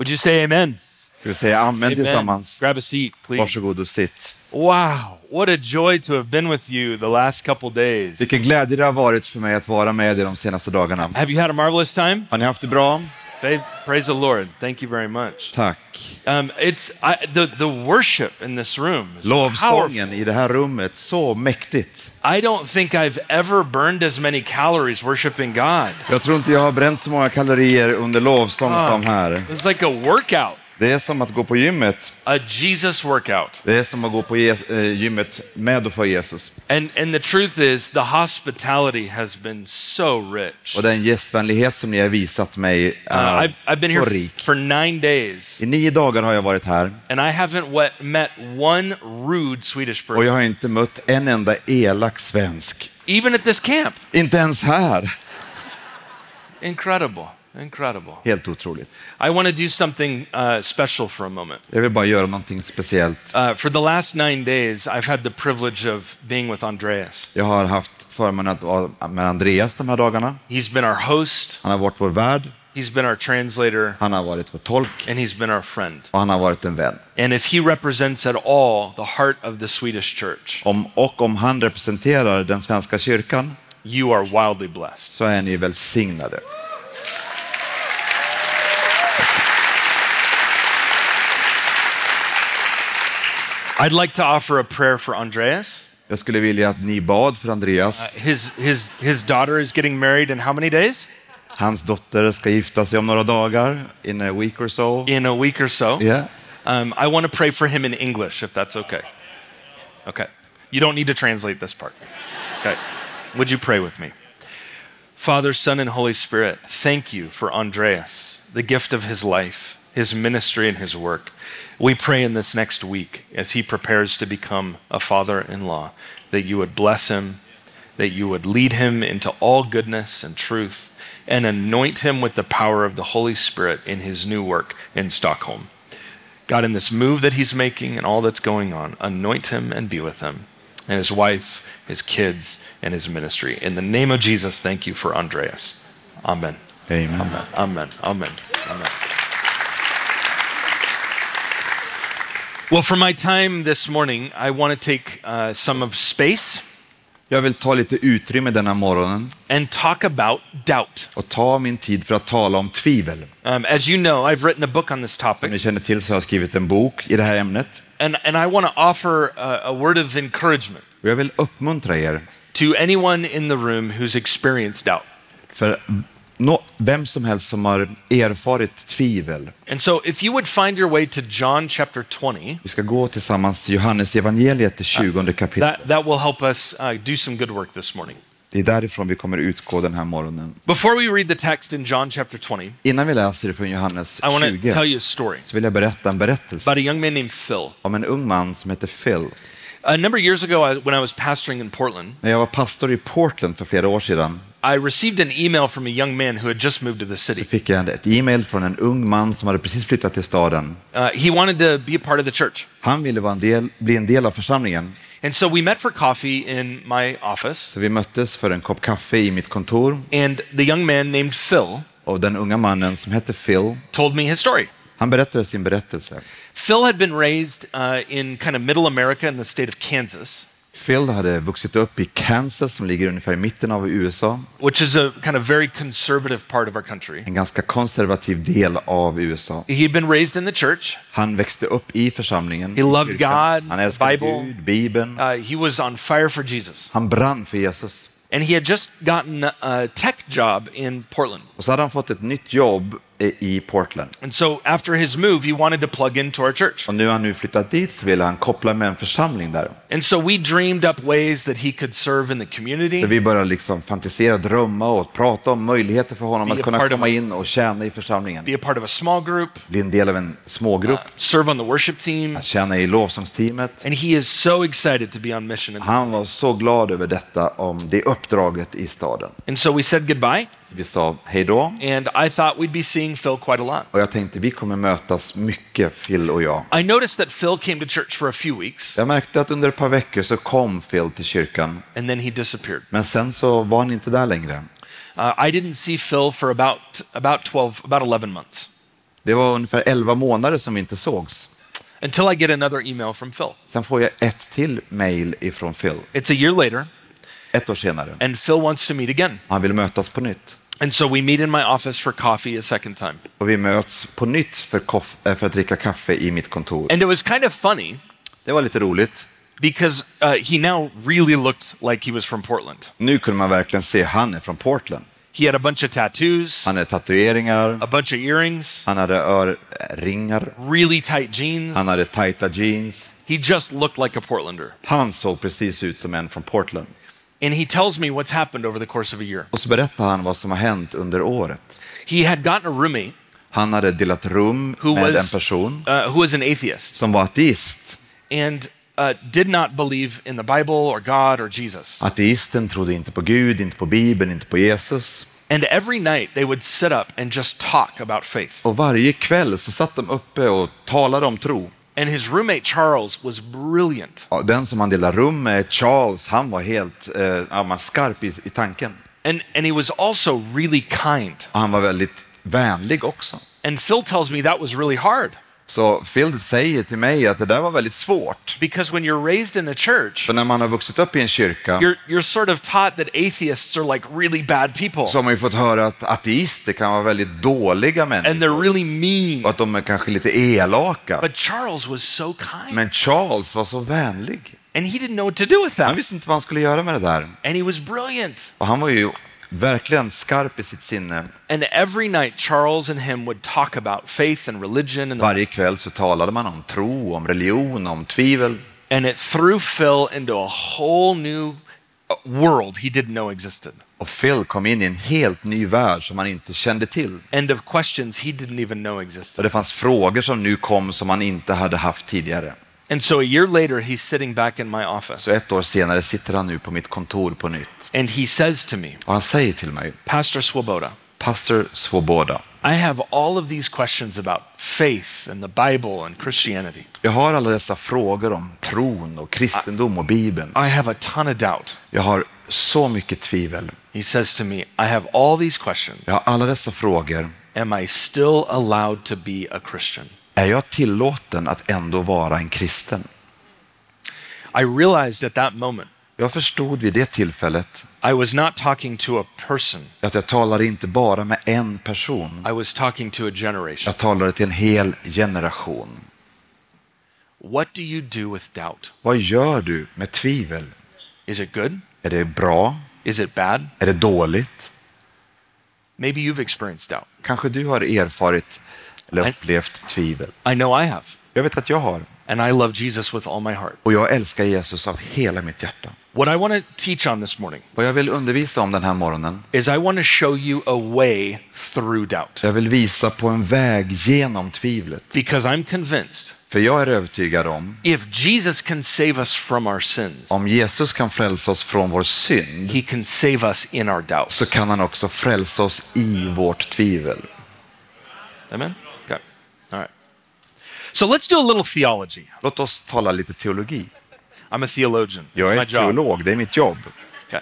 Would you say amen? Ska vi säga amen Amen. tillsammans? Grab a seat, please. Varsågod och sitt. Wow, what a joy to have been with you the last couple days. Vilken glädje det har varit för mig att vara med er de senaste dagarna. Have you had a marvelous time? Har ni haft det bra? Praise the Lord. Thank you very much. Tack. Um, it's I, the the worship in this room. Lovsången i det här rummet, så mäktigt. I don't think I've ever burned as many calories worshiping God. Jag tror inte jag har bränt så många kalorier under lovsång Ah. som här. It's like a workout, Det är som att gå på gymmet. a Jesus workout. Det är som att gå på eh, gymmet med och för Jesus. And and the truth is, the hospitality has been so rich. Och den gästvänlighet som ni har visat mig Uh, är I've, I've been så here rik. for nine days, I nio dagar har jag varit här and I haven't met one rude Swedish och person, jag har inte mött en enda elak svensk. even at this camp. Inte ens här. Incredible, incredible. Helt otroligt. I want to do something uh, special for a moment. Jag vill bara göra någonting speciellt. Uh, for the last nine days, I've had the privilege of being with Andreas. Jag har haft förmånen att vara med Andreas de här dagarna. He's been our host, Han har varit vår värd, he's been our translator, han har varit vår tolk and he's been our friend. och han har varit en vän. And if he represents at all the heart of the Swedish church, Om, och om han representerar den svenska kyrkan you are wildly blessed. så är ni välsignade. I'd like to offer a prayer for Andreas. Jag skulle vilja att ni bad för Andreas. His, his, his daughter is getting married in how many days? Hans dotter ska gifta sig om några dagar, in a week or so. In a week or so. Yeah. Um, I want to pray for him in English, if that's okay. Okay. You don't need to translate this part. Okay. Would you pray with me? Father, Son, and Holy Spirit, thank you for Andreas, the gift of his life, his ministry, and his work. We pray in this next week as he prepares to become a father in law that you would bless him, that you would lead him into all goodness and truth, and anoint him with the power of the Holy Spirit in his new work in Stockholm. God, in this move that he's making and all that's going on, anoint him and be with him, and his wife, his kids, and his ministry. In the name of Jesus, thank you for Andreas. Amen. Amen. Amen. Amen. Amen. Well, for my time this morning, I want to take uh, some of space Jag vill ta lite utrymme denna morgonen and talk about doubt. och ta min tid för att tala om tvivel. Um, as you know, I've written a book on this Som ni topic, känner till så har jag skrivit en bok i det här ämnet. and, and I want to offer a, a word of encouragement Och jag vill uppmuntra er, to anyone in the room who's experienced doubt. för nå- vem som helst som har erfarit tvivel. And so, if you would find your way to John chapter 20, Vi ska gå tillsammans till Johannes evangeliet, det 20 kapitlet. that, that will help us uh, do some good work this morning. Det är därifrån vi kommer utgå den här morgonen. Before we read the text in John chapter 20, Innan vi läser det från Johannes I want to 20 tell you a story så vill jag berätta en berättelse about a young man named Phil. om en ung man som heter Phil. A number of years ago, I, when I was pastoring in Portland, När jag var pastor i Portland för flera år sedan I received an email from a young man who had just moved to the så city. fick jag ett e-mail från en ung man som hade precis flyttat till staden. Uh, he wanted to be a part of the church. Han ville vara en del, bli en del av församlingen, And so we met for coffee in my office, så vi möttes för en kopp kaffe i mitt kontor and the young man named Phil och den unga mannen som hette Phil, told me his story. han berättade sin berättelse. Phil had been raised uh, in kind of middle America in the state of Kansas, Phil hade vuxit upp i Kansas som ligger ungefär i mitten av USA, which is a kind of very conservative part of our country. en ganska konservativ del av USA. He'd been raised in the church. Han växte upp i församlingen. He loved. God, Han älskade Bible. Gud, Bibeln. Uh, he was on fire for Jesus. Han brann för Jesus. And he had just gotten a tech job in Portland. Och så hade han fått ett nytt jobb i Portland. And so after his move, he wanted to plug into our church. Och nu han nu flyttat dit så ville han koppla med en församling där. And so we dreamed up ways that he could serve in the Så community, vi började liksom fantisera, drömma och prata om möjligheter för honom Be att a kunna part of komma a- in och tjäna i församlingen. be a part of a small group, Bli en del av en smågrupp, uh, serve on the worship team. att tjäna i lovsångsteamet. And he is so excited to be on mission. in- Han var så glad över detta, om det uppdraget i staden. And so we said goodbye. Så vi sa hej då. And I thought we'd be seeing Phil quite a lot. Och jag tänkte vi kommer mötas mycket, Phil och jag. I noticed that Phil came to church for a few weeks Jag märkte att under ett par veckor så kom Phil till kyrkan. and then he disappeared. Men sen så var han inte där längre. Uh, I didn't see Phil for about, about 12, about 11 months. Det var ungefär 11 månader som vi inte sågs. until I get another email from Phil. Sen får jag ett till mail ifrån Phil, It's a year later, ett år senare. and Phil wants to meet again. Han vill mötas på nytt. And so we meet in my office for coffee a second time. Och vi möts på nytt för, eh, för att dricka kaffe i mitt kontor. And it was kind of funny Det var lite roligt. because uh, he now really looked like he was from Portland. Nu kunde man verkligen se han är från Portland. He had a bunch of tattoos, Han hade tatueringar, a bunch of earrings, han hade örringar, really tight jeans. han hade tajta jeans. He just looked like a Portlander. Han såg precis ut som en från Portland. And he tells me what's happened over the course of a year. Och så berättar han vad som har hänt under året. He had gotten a roommate Han hade delat rum who med en was, person uh, who was an atheist som var ateist. and uh, did not believe in the Bible or God or Jesus. Ateisten trodde inte på Gud, inte på Bibeln, inte på Jesus. And every night they would sit up and just talk about faith. Och varje kväll så satt de uppe och talade om tro. And his roommate Charles was brilliant. Ja, Den som han delade rum med, Charles, han var helt eh, skarp i, i tanken. And, and he was also really kind. Och han var väldigt vänlig också. And Phil tells me that was really hard Så Phil säger till mig att det där var väldigt svårt. because when you're raised in a church, För när man har vuxit upp i en kyrka you're, you're sort of taught that atheists are like really bad people så har man ju fått höra att ateister kan vara väldigt dåliga and människor they're really mean. och att de är kanske lite elaka. But Charles was so kind Men Charles var så vänlig. and he didn't know what to do with Han that. visste inte vad han skulle göra med det där. And he was brilliant. Och han var ju verkligen skarp i sitt sinne. And every night, Charles and him would talk about faith and religion, and, Varje kväll så talade man om tro, om religion, om tvivel. and it threw Phil into a whole new uh, world he didn't know existed, Och Phil kom in i en helt ny värld som han inte kände till. and of questions he didn't even know existed. det fanns frågor som nu kom som han inte hade haft tidigare. And so a year later, he's sitting back in my office, Så ett år senare sitter han nu på mitt kontor på nytt. and he says to me, Och han säger till mig, Pastor Swoboda, Pastor Svoboda, I have all of these questions about faith and the Bible and Christianity. jag har alla dessa frågor om tron och kristendom och Bibeln. I have a ton of doubt. Jag har så mycket tvivel. He says to me, I have all these questions. Jag har alla dessa frågor. Am I still allowed to be a Christian? Är jag tillåten att ändå vara en kristen? I realized at that moment Jag förstod vid det tillfället I was not talking to a person, att jag talade inte bara med en person. I was talking to a generation. Jag talade till en hel generation. What do you do with doubt? Vad gör du med tvivel? Is it good? Är det bra? Is it bad? Är det dåligt? Maybe you've experienced doubt. Kanske du har erfarit eller upplevt tvivel. I know I have. Jag vet att jag har. And I love Jesus with all my heart. Och jag älskar Jesus av hela mitt hjärta. What I want to teach on this morning Vad jag vill undervisa om den här morgonen, is I want to show you a way through doubt. jag vill visa på en väg genom tvivlet. Because I'm convinced För jag är övertygad om, if Jesus can save us from our sins, om Jesus kan frälsa oss från vår synd, he can save us in our doubts. så kan han också frälsa oss i vårt tvivel. Amen? So let's do a little theology. Låt oss tala lite teologi. I'm a theologian. Jag är teolog, det är mitt jobb. Okay.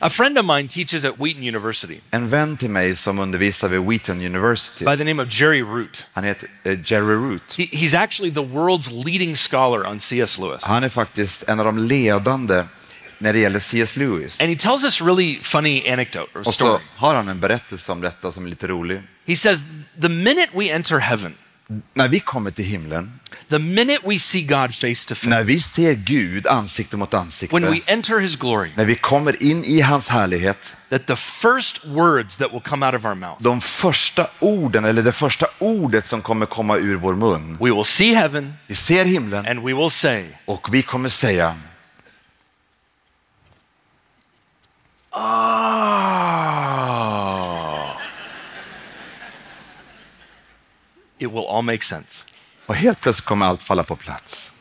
A friend of mine teaches at Wheaton University En vän till mig som undervisar vid Wheaton University, by the name of Jerry Root. han heter eh, Jerry Root. He, he's actually the world's leading scholar on C.S. Lewis. Han är faktiskt en av de ledande när det gäller C.S. Lewis. And he tells us really funny anecdote or Och så har han en berättelse om detta som är lite rolig. He says, the minute we enter heaven, När vi kommer till himlen, the minute we see God face to face, när vi ser Gud ansikte mot ansikte, when we enter his glory, när vi kommer in i hans härlighet, that the first words that will come out of our mouth, de första orden, eller det första ordet som kommer komma ur vår mun, we will see heaven vi ser himlen and we will say, och vi kommer säga It will all make sense. och helt plötsligt kommer allt falla på plats.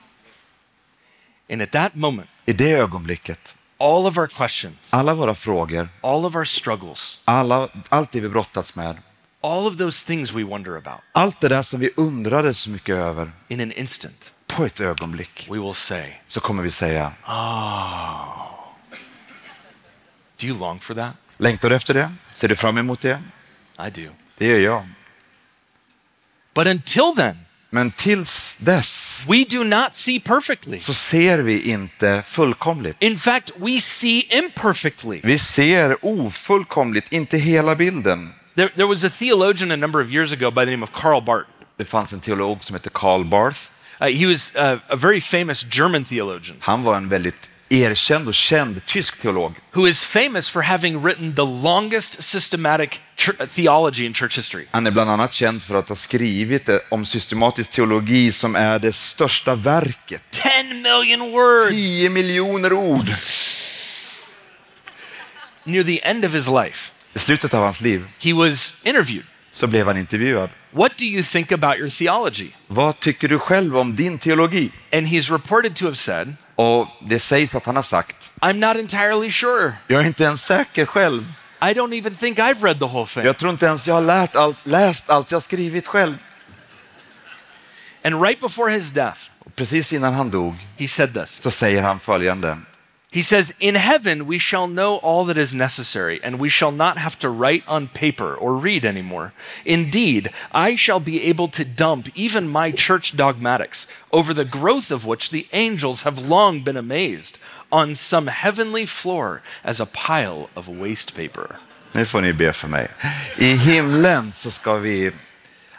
And at that moment, I det ögonblicket, all of our questions, alla våra frågor, all of our struggles, alla, allt det vi brottats med, all of those things we wonder about, allt det där som vi undrade så mycket över, in an instant, på ett ögonblick we will say, så kommer vi säga, Do you long for that? längtar du efter det? Ser du fram emot det? I do. Det gör jag. But until then, Men tills dess we do not see perfectly. så ser vi inte fullkomligt. In fact, we see imperfectly. Vi ser ofullkomligt, inte hela bilden. There, there was a theologian a number of years ago by the name of Karl Barth. Det fanns en teolog som hette Karl Barth. Uh, he was uh, a very famous German theologian Han var en väldigt erkänd och känd tysk teolog. who is famous for having written the longest systematic theology in church history. Han är bland annat känd för att ha skrivit det om systematisk teologi som är det största verket. 10 million words 10 miljoner ord. near the end of his life. I slutet av hans liv He was interviewed. så blev han intervjuad. What do you think about your theology? Vad tycker du själv om din teologi? And he's reported to have said, Och det sägs att han har sagt, I'm not entirely sure. jag är inte ens säker själv. I don't even think I've read the whole thing. Jag tror inte ens jag har lärt allt, läst allt jag skrivit själv. And right before his death, precis innan han dog he said this. så säger han följande. He says, In heaven we shall know all that is necessary, and we shall not have to write on paper or read anymore. Indeed, I shall be able to dump even my church dogmatics, over the growth of which the angels have long been amazed, on some heavenly floor as a pile of waste paper. Nu får ni be för mig. I himlen så ska vi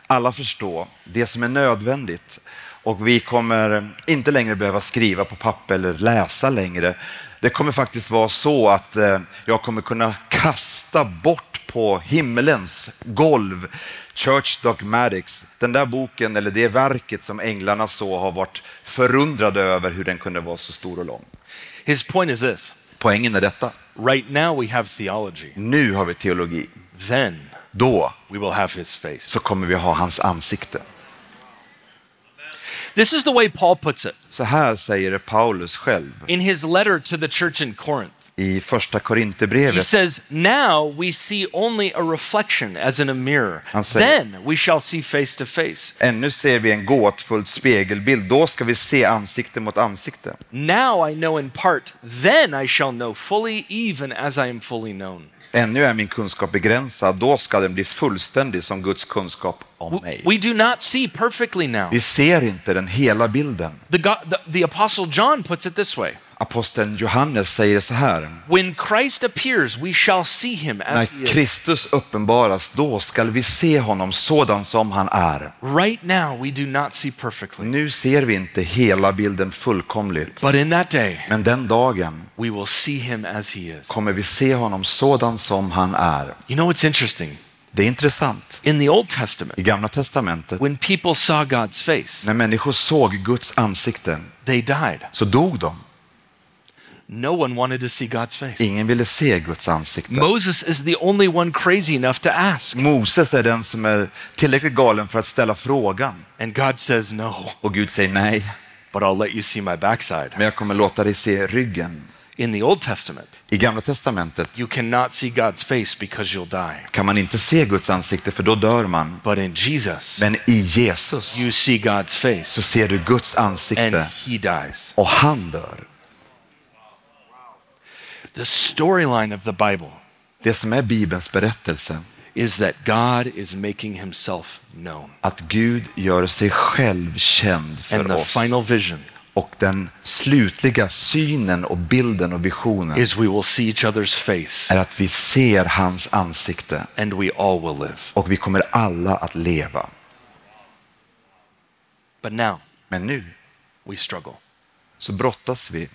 alla förstå det som är nödvändigt. Och vi kommer inte längre behöva skriva på papper eller läsa längre. Det kommer faktiskt vara så att eh, jag kommer kunna kasta bort på himmelens golv Church Dogmatics, den där boken eller det verket som änglarna så har varit förundrade över hur den kunde vara så stor och lång. His point is this Poängen är detta. right now we have theology, Nu har vi teologi. then Då we will have his face. så kommer vi ha hans ansikte. This is the way Paul puts it Så här säger det Paulus själv in his letter to the church in Corinth. i första He says, Now we see only a reflection as in a mirror. Han säger- Then we shall see face to face. Ännu ser vi en gåtfull spegelbild. Då ska vi se ansikte mot ansikte. Now I know in part, then I shall know fully, even as I am fully known. Ännu är min kunskap begränsad. Då ska den bli fullständig som Guds kunskap om mig. We do not see perfectly now. Vi ser inte den hela bilden. The, God, the, the Apostle John puts it this way Aposteln Johannes säger så här. When Christ appears, we shall see him När as is. Kristus uppenbaras, då skall vi se honom sådan som han är. Right now, we do not see perfectly. Nu ser vi inte hela bilden fullkomligt. But in that day, Men den dagen we will see him as he is. kommer vi se honom sådan som han är. You know what's interesting? Det är intressant. In the Old Testament, I Gamla Testamentet, when people saw God's face, när människor såg Guds ansikte, they died. så dog de. No one wanted to see God's face. Ingen ville se Guds ansikte. Moses is the only one crazy enough to ask. Moses är den som är tillräckligt galen för att ställa frågan. And God says, No, Och Gud säger nej, but I'll let you see my backside. men jag kommer låta dig se ryggen. In the Old Testament, I Gamla Testamentet you cannot see God's face because you'll die. kan man inte se Guds ansikte för då dör man. But in Jesus, Men i Jesus you see God's så face ser du Guds and ansikte he dies. och han dör. The storyline of the Bible Det som är Bibelns berättelse, is that God is making himself known. att Gud gör sig själv känd And för the oss. final vision Och den slutliga synen och bilden och visionen is we will see each other's face är att vi ser hans ansikte and we all will live. och vi kommer alla att leva. But now Men nu we struggle. så brottas vi.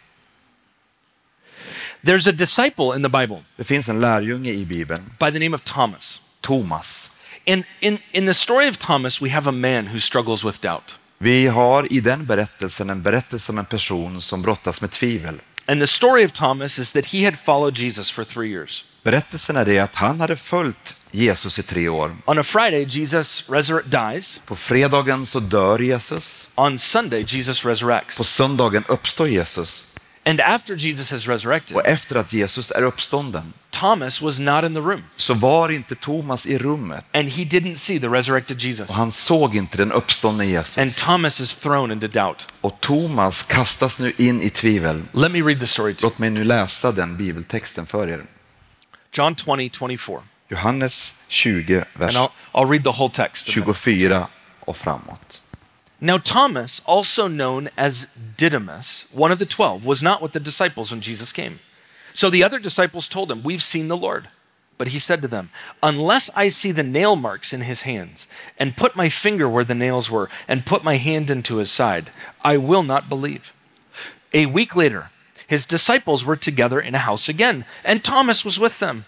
There's a disciple in the Bible Det finns en lärjunge i Bibeln, by the name of Thomas. Thomas. And in, in the story of Thomas, we have a man who struggles with doubt. Vi har i den berättelsen en berättelse om en person som brottas med tvivel. And the story of Thomas is that he had followed Jesus for three years. Berättelsen är det att han hade följt Jesus i tre år. On a Friday, Jesus dies. På fredagen så dör Jesus. On Sunday, Jesus På resurrects. söndagen uppstår Jesus. And after Jesus has resurrected, Och efter att Jesus är uppstånden Thomas was not in the room. så var inte Thomas i rummet. And he didn't see the resurrected Jesus. Och han såg inte den uppståndne And Jesus. Thomas is thrown into doubt. Och Thomas kastas nu in i tvivel. Let me read the story to you. Låt mig nu läsa den bibeltexten för er. John 20, 24. Johannes 20, And vers I'll, I'll read the whole text. 24 och framåt. Now, Thomas, also known as Didymus, one of the twelve, was not with the disciples when Jesus came. So the other disciples told him, We've seen the Lord. But he said to them, Unless I see the nail marks in his hands, and put my finger where the nails were, and put my hand into his side, I will not believe. A week later, his disciples were together in a house again, and Thomas was with them.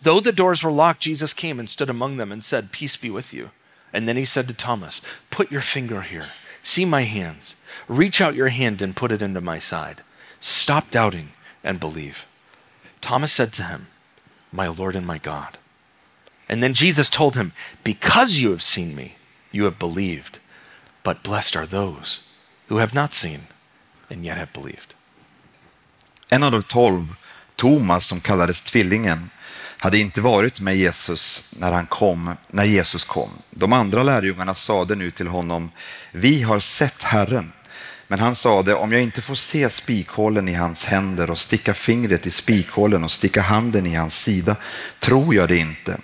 Though the doors were locked, Jesus came and stood among them and said, Peace be with you. And then he said to Thomas, Put your finger here. See my hands. Reach out your hand and put it into my side. Stop doubting and believe. Thomas said to him, My Lord and my God. And then Jesus told him, Because you have seen me, you have believed. But blessed are those who have not seen and yet have believed. En av de tolv, Thomas som kallades Tvillingen, hade inte varit med Jesus när, han kom, när Jesus kom. De andra lärjungarna sade nu till honom, vi har sett Herren. Men han sade, om jag inte får se spikhålen i hans händer och sticka fingret i spikhålen och sticka handen i hans sida, tror jag det inte.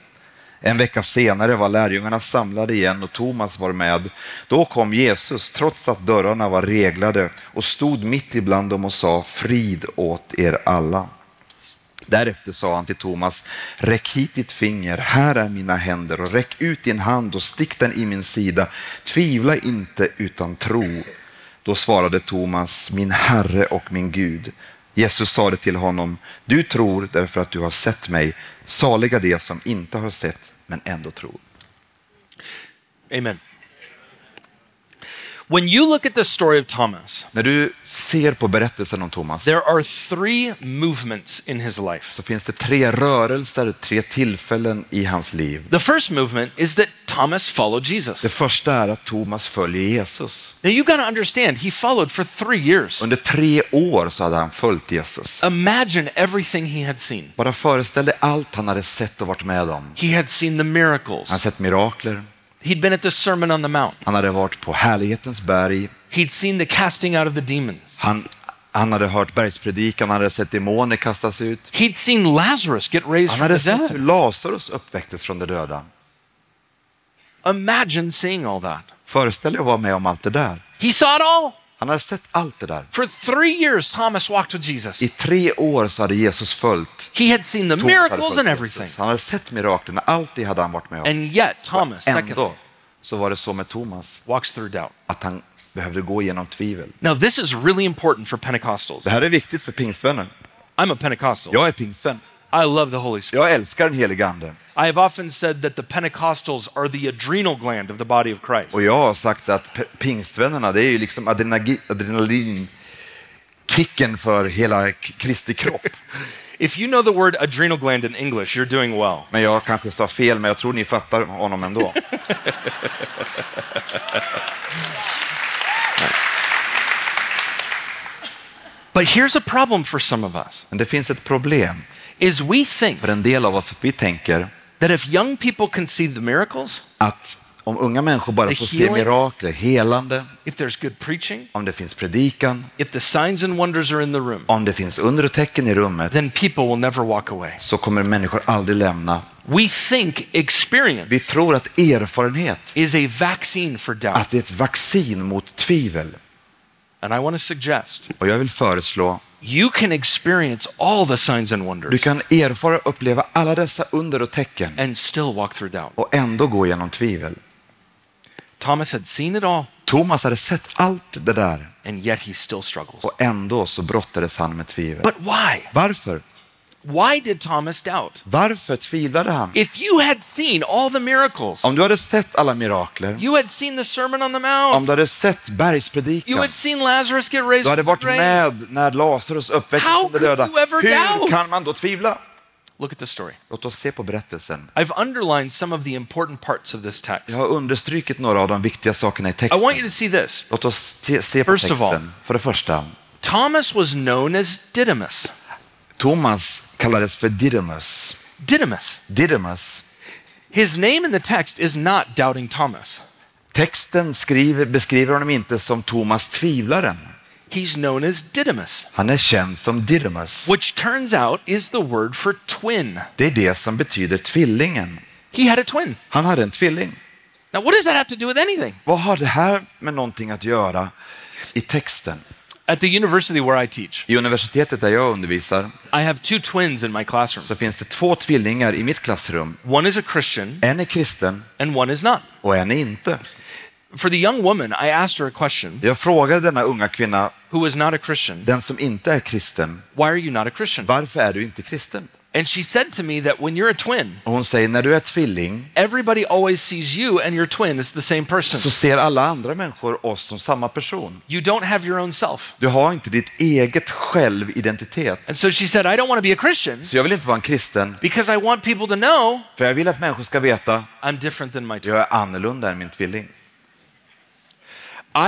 En vecka senare var lärjungarna samlade igen och Thomas var med. Då kom Jesus, trots att dörrarna var reglade, och stod mitt ibland dem och sa, frid åt er alla. Därefter sa han till Thomas, räck hit ditt finger, här är mina händer och räck ut din hand och stick den i min sida. Tvivla inte utan tro. Då svarade Thomas, min Herre och min Gud. Jesus sade till honom, du tror därför att du har sett mig. Saliga de som inte har sett men ändå tror. Amen. When you look at the story of Thomas, När du ser på berättelsen om Thomas there are three movements in his life. så finns det tre rörelser, tre tillfällen i hans liv. The first movement is that Thomas followed Det Jesus. första är att Thomas följer Jesus. Now you got to understand, he followed for three years. Under tre år så hade han följt Jesus. Imagine everything he had seen. Bara föreställ dig allt han hade sett och varit med om. He had seen the Han miracles. hade sett mirakler, He'd been at the Sermon on the Mount. han hade varit på härlighetens berg, He'd seen the casting out of the demons. han, han hade hört bergspredikan, han hade sett demoner kastas ut. He'd seen Lazarus get raised Han hade the sett hur. Lazarus uppväcktes från de döda. Imagine seeing all that. Föreställ dig att vara med om allt det där. He saw it all. Han hade sett allt det där. For three years, Thomas walked with Jesus. I tre år så hade Jesus följt. He had seen the miracles and everything. Han hade sett miraklerna, allt det hade han varit med om. And yet, Thomas, Ändå så var det så med Thomas walks through doubt. att han behövde gå igenom tvivel. Now, this is really important for Pentecostals. Det här är viktigt för pingstvänner. I'm a Pentecostal. Jag är pingstvän. I love the Holy Spirit. Jag älskar den helige Ande. I have often said that the Pentecostals are the adrenal gland of the body of Christ. Och jag har sagt att pingstvännerna, det är ju liksom adrenalinkicken för hela Kristi kropp. If you know the word adrenal gland in English, you're doing well. Men jag kanske sa fel, men jag tror ni fattar honom ändå. But here's a problem for some of us Men det finns ett problem. Is we think För en del av oss, vi tänker that if young people can see the miracles, att om unga människor bara får se mirakler, helande, if there's good preaching, om det finns predikan, if the signs and wonders are in the room, om det finns under och tecken i rummet, then people will never walk away. så kommer människor aldrig lämna. We think Vi experience tror att erfarenhet, is a vaccine for doubt. att det är ett vaccin mot tvivel. And I want to suggest Och jag vill föreslå, you can experience all the signs and du wonders kan erfara och uppleva alla dessa under och tecken and still walk through doubt. och ändå gå igenom tvivel. Thomas had seen it all, Thomas hade sett allt det där and yet he still struggles. och ändå så brottades han med tvivel. But why? Varför? Why did Thomas doubt? Varför tvivlade han? If you had seen all the miracles, Om du hade sett alla mirakler, you had seen the Sermon on the om Mount, du hade sett you bergspredikan, had seen Lazarus get raised du hade varit med när Lazarus uppväcktes från de döda. you Hur doubt? kan man då tvivla? Look at the story. Låt oss se på berättelsen. I've underlined some of the important parts of this text. Jag har understrukit några av de viktiga sakerna i I want you texten. to see this. Låt oss se, på First of all. texten. För det första, Thomas was known as Didymus. Thomas kallades för Didymus. Didymus. Didymus. His name in the text is not Doubting Thomas. Texten skriver, beskriver honom inte som Thomas tvivlaren. He's known as Didymus, Han är känd som Didymus. which turns out is the word for twin. Det är det som betyder tvillingen. He had a twin. Han hade en tvilling. Now, what does that have to do with anything? Vad har det här med någonting att göra i texten? At the university where I teach, I universitetet där jag undervisar I have two twins in my classroom. så finns det två tvillingar i mitt klassrum. One is a Christian En är kristen and one is not. och en är inte. For the young woman, I asked her a question Jag frågade denna unga kvinna, who is not a Christian, den som inte är kristen, why are you not a Christian? varför är du inte kristen? And she said to me that when you're a twin, Och hon säger, när du är tvilling everybody always sees you and your twin as the same person. så ser alla andra människor oss som samma person. You don't have your own self. Du har inte ditt eget självidentitet. And so she said, I don't want to be a Christian Så jag vill inte vara en kristen, because I want people to know för jag vill att människor ska veta I'm different than my twin. jag är annorlunda än min tvilling.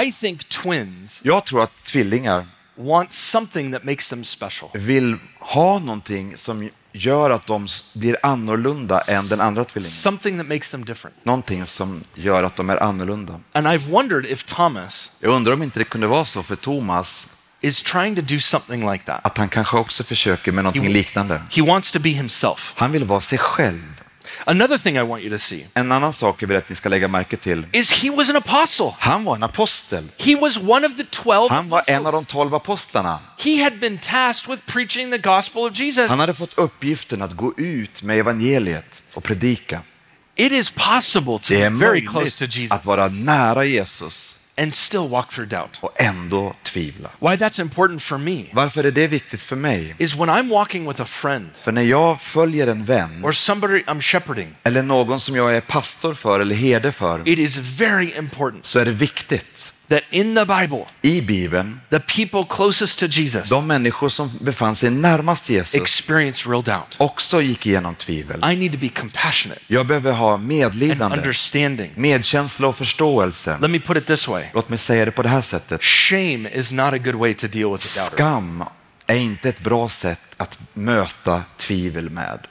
I think twins Jag tror att tvillingar want something that makes them special. vill ha någonting som gör att de blir annorlunda än den andra tvillingen. Something that makes them different. Någonting som gör att de är annorlunda. And I've wondered if Thomas Jag undrar om inte det kunde vara så för Thomas is trying to do something like that. att han kanske också försöker med någonting liknande. He wants to be himself. Han vill vara sig själv. Another thing I want you to see En annan sak jag vill att ni ska lägga märke till. is he was an apostle. Han var en apostel. He was one of the 12 Han var en av de tolv apostlarna. He had been tasked with preaching the gospel of Jesus. Han hade fått uppgiften att gå ut med evangeliet och predika. It is possible to Det be är very close to möjligt att vara nära Jesus and still walk through doubt. och ändå tvivla. Why that's important for me Varför är det viktigt för mig? is when I'm walking with a friend För när jag följer en vän or somebody I'm shepherding, eller någon som jag är pastor för eller herde för it is very important så är det viktigt that in the Bible, i Bibeln, the people closest to Jesus de människor som befann sig närmast Jesus experience real doubt. också gick igenom tvivel. I need to be compassionate Jag behöver ha and medlidande, understanding. medkänsla och förståelse. Let me put it this way Låt mig säga det på det här sättet. shame is not a good way to deal with doubter. Skam är inte ett bra sätt att möta tvivel med.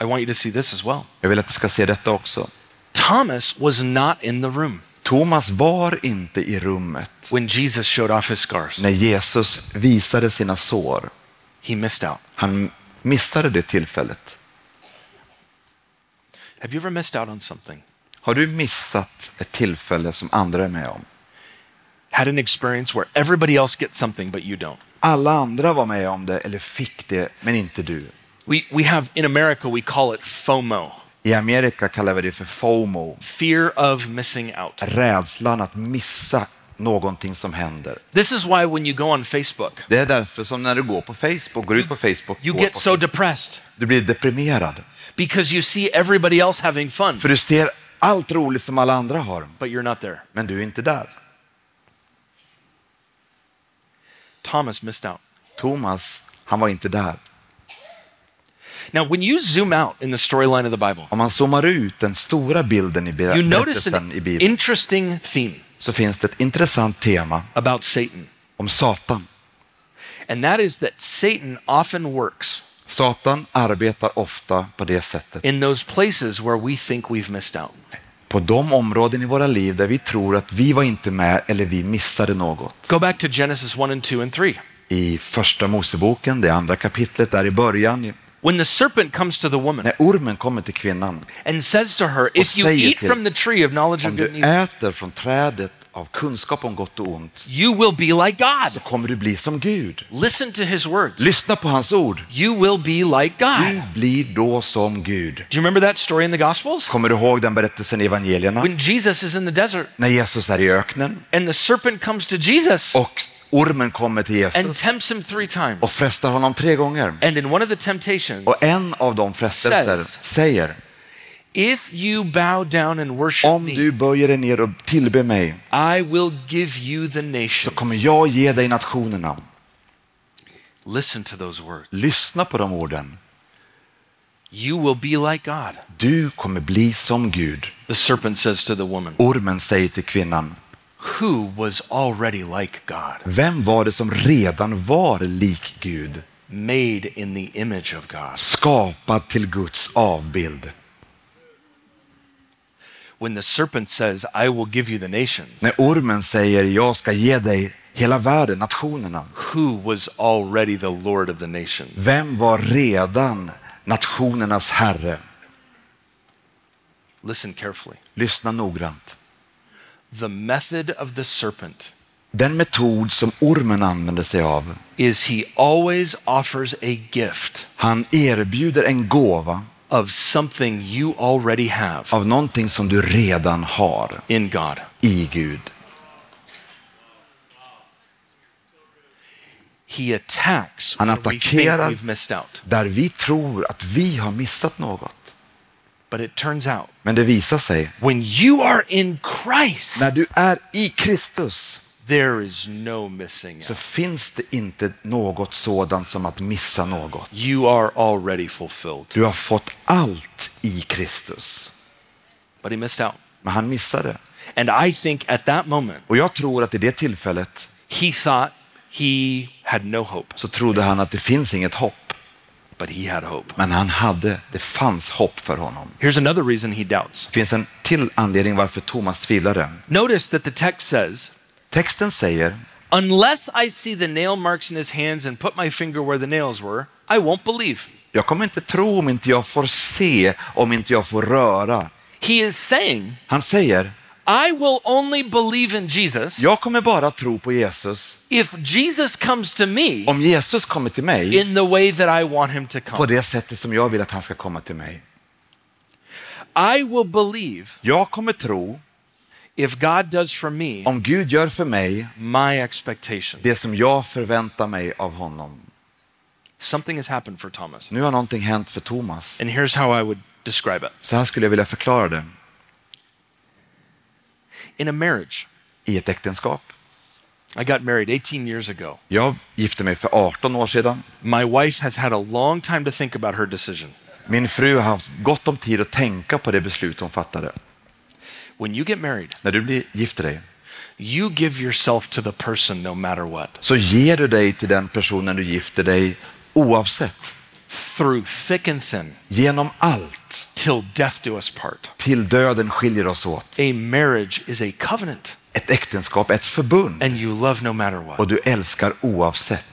I want you to see this as well. Jag vill att du ska se detta också. Thomas was not in the room Thomas var inte i rummet when Jesus showed off his scars. när Jesus visade sina sår. He missed out. Han missade det tillfället. Have you ever missed out on something? Har du missat ett tillfälle som andra är med om? Had an experience where everybody else gets something but you don't? Alla andra var med om det eller fick det, men inte du. We, we have, in America, we call it FOMO, I Amerika kallar vi det för FOMO, fear of missing out. rädslan att missa någonting som händer. This is why when you go on Facebook, Det är därför som när du går på Facebook, går ut på Facebook, you get so depressed du blir deprimerad. because you see everybody else having fun, För du ser allt roligt som alla andra har, but you're not there. men du är inte där. Thomas missed out. Thomas, han var inte där. Now, when you zoom out in the storyline of the Bible, Om man zoomar ut den stora bilden i you notice berättelsen an i Bibeln interesting theme så finns det ett intressant tema about Satan, om Satan. and that is that Satan often works Satan arbetar ofta på det sättet. in those places where we think we've missed out. På de områden i våra liv där vi tror att vi var inte med eller vi missade något. Go back to Genesis 1 and 2 and 3. I första Moseboken, det andra kapitlet där i början, When the serpent comes to the woman när ormen kommer till kvinnan. and says to her, If you eat till- from the tree of knowledge of Om good du and evil, äter från trädet av kunskap om gott och ont you will be like så God. kommer du bli som Gud. Listen to his words. Lyssna på hans ord. You will be like Du God. blir då som Gud. Do you remember that story in the Gospels? Kommer du ihåg den berättelsen i evangelierna? When Jesus is in the desert När Jesus är i öknen and the serpent comes to Jesus och ormen kommer till and Jesus tempts him three times. och frestar honom tre gånger. And in one of the temptations, Och en av de frestelser säger, if you bow down and worship om du böjer dig ner och tillber mig I will give you the så nation. kommer jag ge dig nationerna. Listen to those words. Lyssna på de orden. You will be like God. Du kommer bli som Gud. The serpent says to the woman, Ormen säger till kvinnan, who was already like God, vem var det som redan var lik Gud? made in the image of God. Skapad till Guds avbild. When the serpent says, I will give you the nations, När ormen säger, jag ska ge dig hela världen, nationerna. who was already the Lord of the nations? Vem var redan nationernas herre? Listen carefully. Lyssna noggrant. The method of the serpent Den metod som ormen använder sig av, is he always offers a gift han erbjuder en gåva of something you already have av någonting som du redan har in God. i Gud. He attacks Han where we think attackerar we've missed out. där vi tror att vi har missat något. But it turns out Men det visar sig, when you are in Christ, när du är i Kristus there is no missing så out. finns det inte något sådant som att missa något. You are already fulfilled. Du har fått allt i Kristus. But he missed out. Men han missade. And I think at that moment, Och jag tror att i det tillfället he thought he had no hope, så trodde han att det finns inget hopp. But he had hope. Men han hade, det fanns hopp för honom. Here's another reason he doubts. Finns en till anledning varför Thomas tvivlade. Notice that the text says, Texten säger, Unless I see the nail marks in his hands and put my finger where the nails were, I won't believe. jag kommer inte tro om inte jag får se, om inte jag får röra. He is saying, Han säger, I will only believe in Jesus jag kommer bara tro på Jesus if Jesus comes to me om Jesus kommer till mig in the way that I want him to på come. det sättet som jag vill att han ska komma till mig. I will believe Jag kommer tro if God does for me om Gud gör för mig my expectation. det som jag förväntar mig av honom. Something has happened for Thomas. Nu har någonting hänt för Thomas. And here's how I would describe it. Så här skulle jag vilja förklara det. In a marriage, I ett äktenskap. I got married 18 years ago. Jag gifte mig för 18 år sedan. My wife has had a long time to think about her decision. Min fru har haft gott om tid att tänka på det beslut hon fattade. When you get married, När du blir gifter dig you give yourself to the person no matter what. så ger du dig till den personen du gifter dig oavsett. Through thick and thin, Genom allt. Till death do us part. Till döden skiljer oss åt. A marriage is a covenant, Ett äktenskap ett förbund and you love no matter what. och du älskar oavsett.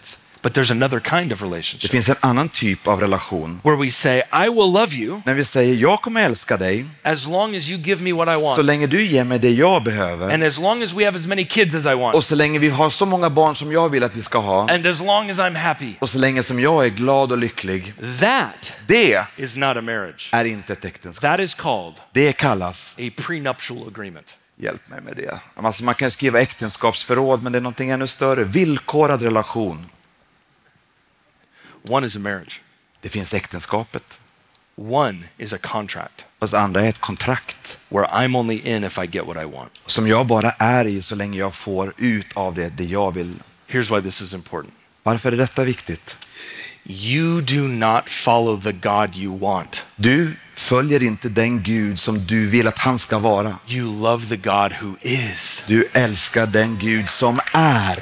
But there's another kind of Det relationship finns en annan typ av relation. where we say, I will love you När vi säger jag kommer älska dig as long as you give me what I så want, länge du ger mig det jag behöver and as long as we have as many kids as I want, och så länge vi har så många barn som jag vill att vi ska ha and as long as I'm happy. och så länge som jag är glad och lycklig. That Det is not a marriage. är inte ett äktenskap. That is called Det kallas, a prenuptial agreement. hjälp mig med det. Alltså man kan skriva äktenskapsförråd men det är någonting ännu större. Villkorad relation. One is a marriage, Det finns äktenskapet. one is a contract Och andra är ett kontrakt where I'm only in if I get what I want. som jag bara är i så länge jag får ut av det, det jag vill. Here's why this is important Varför är detta viktigt? you do not follow the God you want, Du följer inte den Gud som du vill att han ska vara. you love the God who is. Du älskar den Gud som är.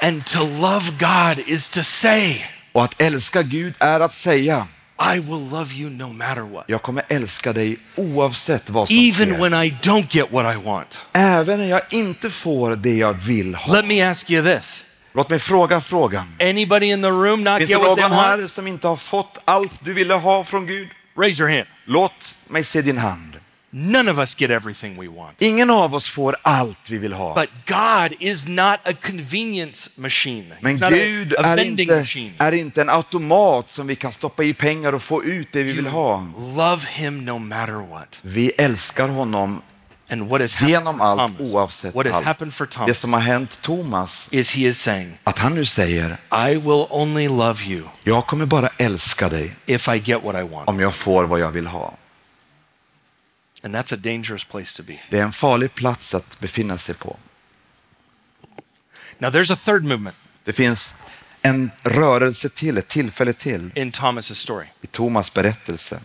And to love God is to say, Och att älska Gud är att säga, I will love you no matter what. jag kommer älska dig oavsett vad som Even sker. when I don't get what I want. Även när jag inte får det jag vill ha. Let me ask you this Låt mig fråga frågan. anybody in the room not Finns det någon här som inte har fått allt du ville ha från Gud? Raise your hand. Låt mig se din hand. None of us get everything we want. Ingen av oss får allt vi vill ha. But God is not a convenience machine. Men He's not Gud a, a är inte, machine. är inte en automat som vi kan stoppa i pengar och få ut det vi vill ha. Love him no matter what. Vi älskar honom And what has genom allt Thomas, oavsett what has allt. happened for Det Thomas som har hänt Thomas, is he is saying, att han nu säger, I will only love you jag kommer bara älska dig if I get what I want. om jag får vad jag vill ha. And that's a dangerous place to be. Det är en farlig plats att befinna sig på. Now there's a third movement Det finns en rörelse till, ett tillfälle till in Thomas's story. i Thomas berättelse.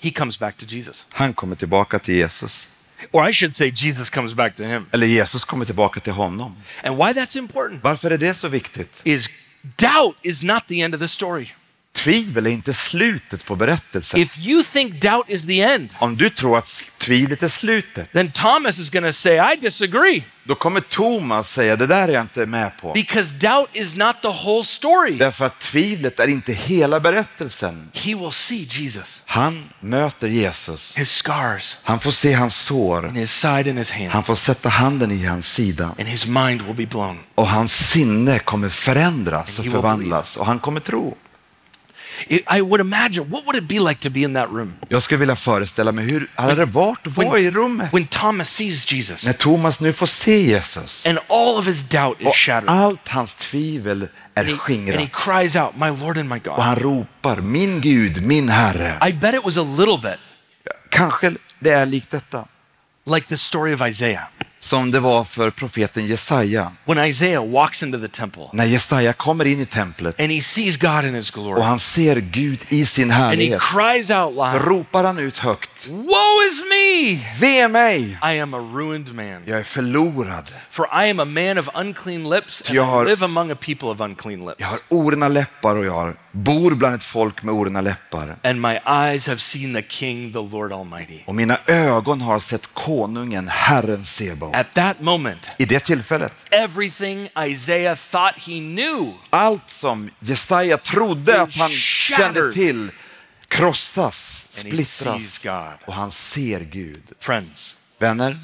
He comes back to Jesus. Han kommer tillbaka till Jesus. Or I should say Jesus comes back to him. Eller Jesus kommer tillbaka till honom. And why that's important Varför är det så viktigt? is doubt is not the end of the story. Tvivel är inte slutet på berättelsen. If you think doubt is the end, Om du tror att tvivlet är slutet, then Thomas is going to say, I disagree. då kommer Thomas säga det där är jag inte med på. Because doubt is not the whole story. Därför att tvivlet är inte hela berättelsen. He will see Jesus, Han möter Jesus. his scars, Han får se hans sår. and his side and his Han hand, får sätta handen i hans sida. and his mind will be blown. Och hans sinne kommer förändras och förvandlas och han kommer tro. I would imagine, what would it be like to be in that room? Jag skulle vilja föreställa mig hur hade det varit att vara i rummet When Thomas sees Jesus när Thomas nu får se Jesus and all of his doubt is och shattered. allt hans tvivel är he, and he skingrat cries out, My Lord and my och God. han ropar min Gud, min Herre. I bet it was a little bit Kanske det är likt detta like the story of Isaiah. Som det var för profeten Jesaja. When Isaiah walks into the temple När Jesaja kommer in i templet and he sees God in his glory och han ser Gud i sin and he härlighet cries out så loud, ropar han ut högt. Woe is me! Ve mig! I am a ruined man. Jag är förlorad. For I am a man of unclean lips and Jag I har- live among a people of unclean lips. Jag har orena läppar och jag har, bor bland ett folk med orena läppar. And my eyes have seen the King, the Lord Almighty. Och mina ögon har sett konungen, Herren At that moment, I det tillfället, everything Isaiah thought he knew allt som Jesaja trodde att han kände till krossas, splittras och han ser Gud. Friends, Vänner,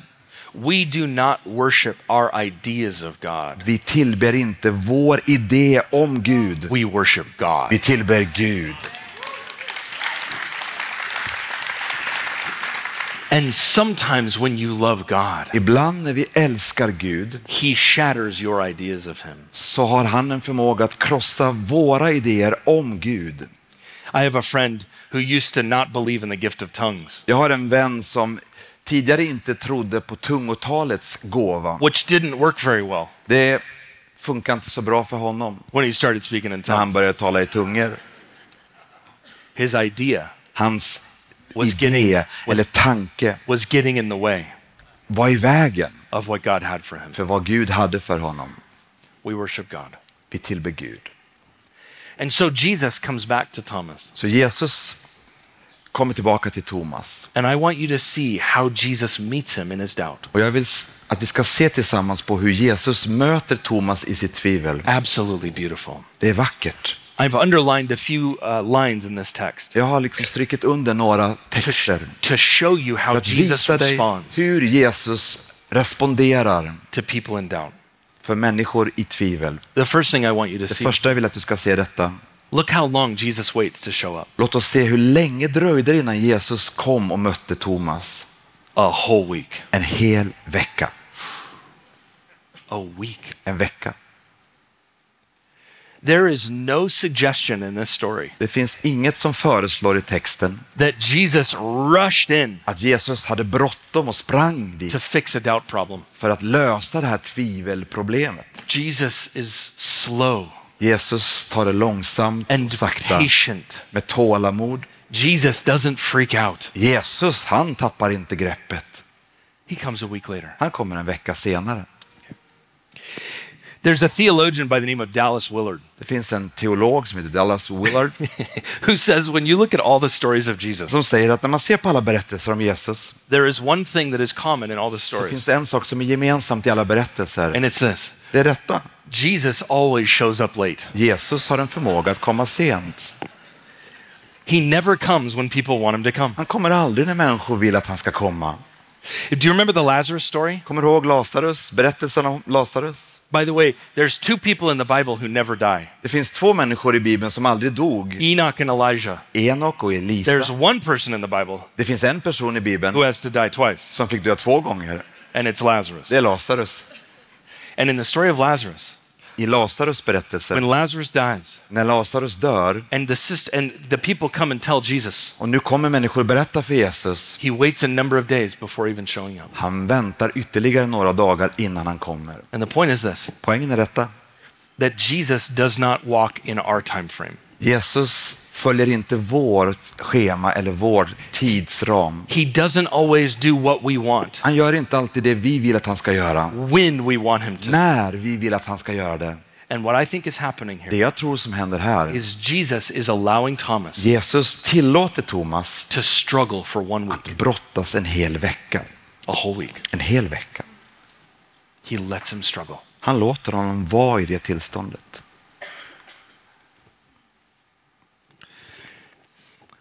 we do not worship our ideas of God. vi tillber inte vår idé om Gud. We worship God. Vi tillber Gud. And sometimes when you love God, Ibland när vi älskar Gud he shatters your ideas of him. så har han en förmåga att krossa våra idéer om Gud. I have a friend who used to not believe in the gift of tongues, Jag har en vän som tidigare inte trodde på tungotalets gåva. which didn't work very well Det funkar inte så bra för honom when he started speaking in när han tongues. började tala i tungor. His idea Hans Was idé getting- was- eller tanke was getting in the way var i vägen of what God had for him. för vad Gud hade för honom. We worship God. Vi tillber Gud. And so Jesus comes back to Thomas. Så Jesus kommer tillbaka till Thomas. And I want you to see how Jesus meets him in his doubt. Och jag vill att vi ska se tillsammans på hur Jesus möter Thomas i sitt tvivel. Absolutely beautiful. Det är vackert. I've underlined a few uh, lines in this text Jag har liksom strykit under några to, texter to show you how Jesus responds hur Jesus responderar to people in doubt. för människor i tvivel. The first thing I want you to Det see första jag vill att du ska se detta. look how long Jesus waits to show up. Låt oss se hur länge dröjde det innan Jesus kom och mötte Thomas. A whole week. En hel vecka. A week. En vecka. There is no suggestion in this story Det finns inget som föreslår i texten that Jesus rushed in att Jesus hade bråttom och sprang to dit fix a doubt problem. för att lösa det här tvivelproblemet. Jesus is slow Jesus tar det långsamt och and sakta patient. med tålamod. Jesus doesn't freak out. Jesus, han tappar inte greppet. He comes a week later. Han kommer en vecka senare. There's a theologian by the name of Dallas Willard Det finns en teolog som heter Dallas Willard who says when you look at all the stories of Jesus, som säger att när man ser på alla berättelser om Jesus there is one thing that is common in all the så stories, finns det en sak som är gemensamt i alla berättelser. and it's this Det är detta. Jesus always shows up late. Jesus har en förmåga att komma sent. He never comes when people want him to come. Han kommer aldrig när människor vill att han ska komma. Do you remember the Lazarus story? Kommer du ihåg Lazarus? Berättelsen om Lazarus? By the way, there's two people in the Bible who never die Det finns två människor i Bibeln som aldrig dog. Enoch and Elijah. Enok och Elisa. There's one person in the Bible Det finns en person i who has to die twice, som fick dö två gånger. and it's Lazarus. Det är Lazarus. And in the story of Lazarus, I Lazarus berättelse, when Lazarus dies, när Lazarus dör and the sister, and the people come and tell Jesus, och nu kommer människor berätta för Jesus. he waits a number of days before even showing up. Han väntar ytterligare några dagar innan han kommer. And the point is this Poängen är detta. that Jesus does not walk in our time frame. Jesus följer inte vårt schema eller vår tidsram. He doesn't always do what we want Han gör inte alltid det vi vill att han ska göra. when we want him to. När vi vill att han ska göra det. And what I think is happening Det here jag tror som händer här, is Jesus is allowing Thomas Jesus tillåter Thomas to struggle for one week, brottas en hel vecka. a whole week. En hel vecka. He lets him struggle. Han låter honom vara i det tillståndet.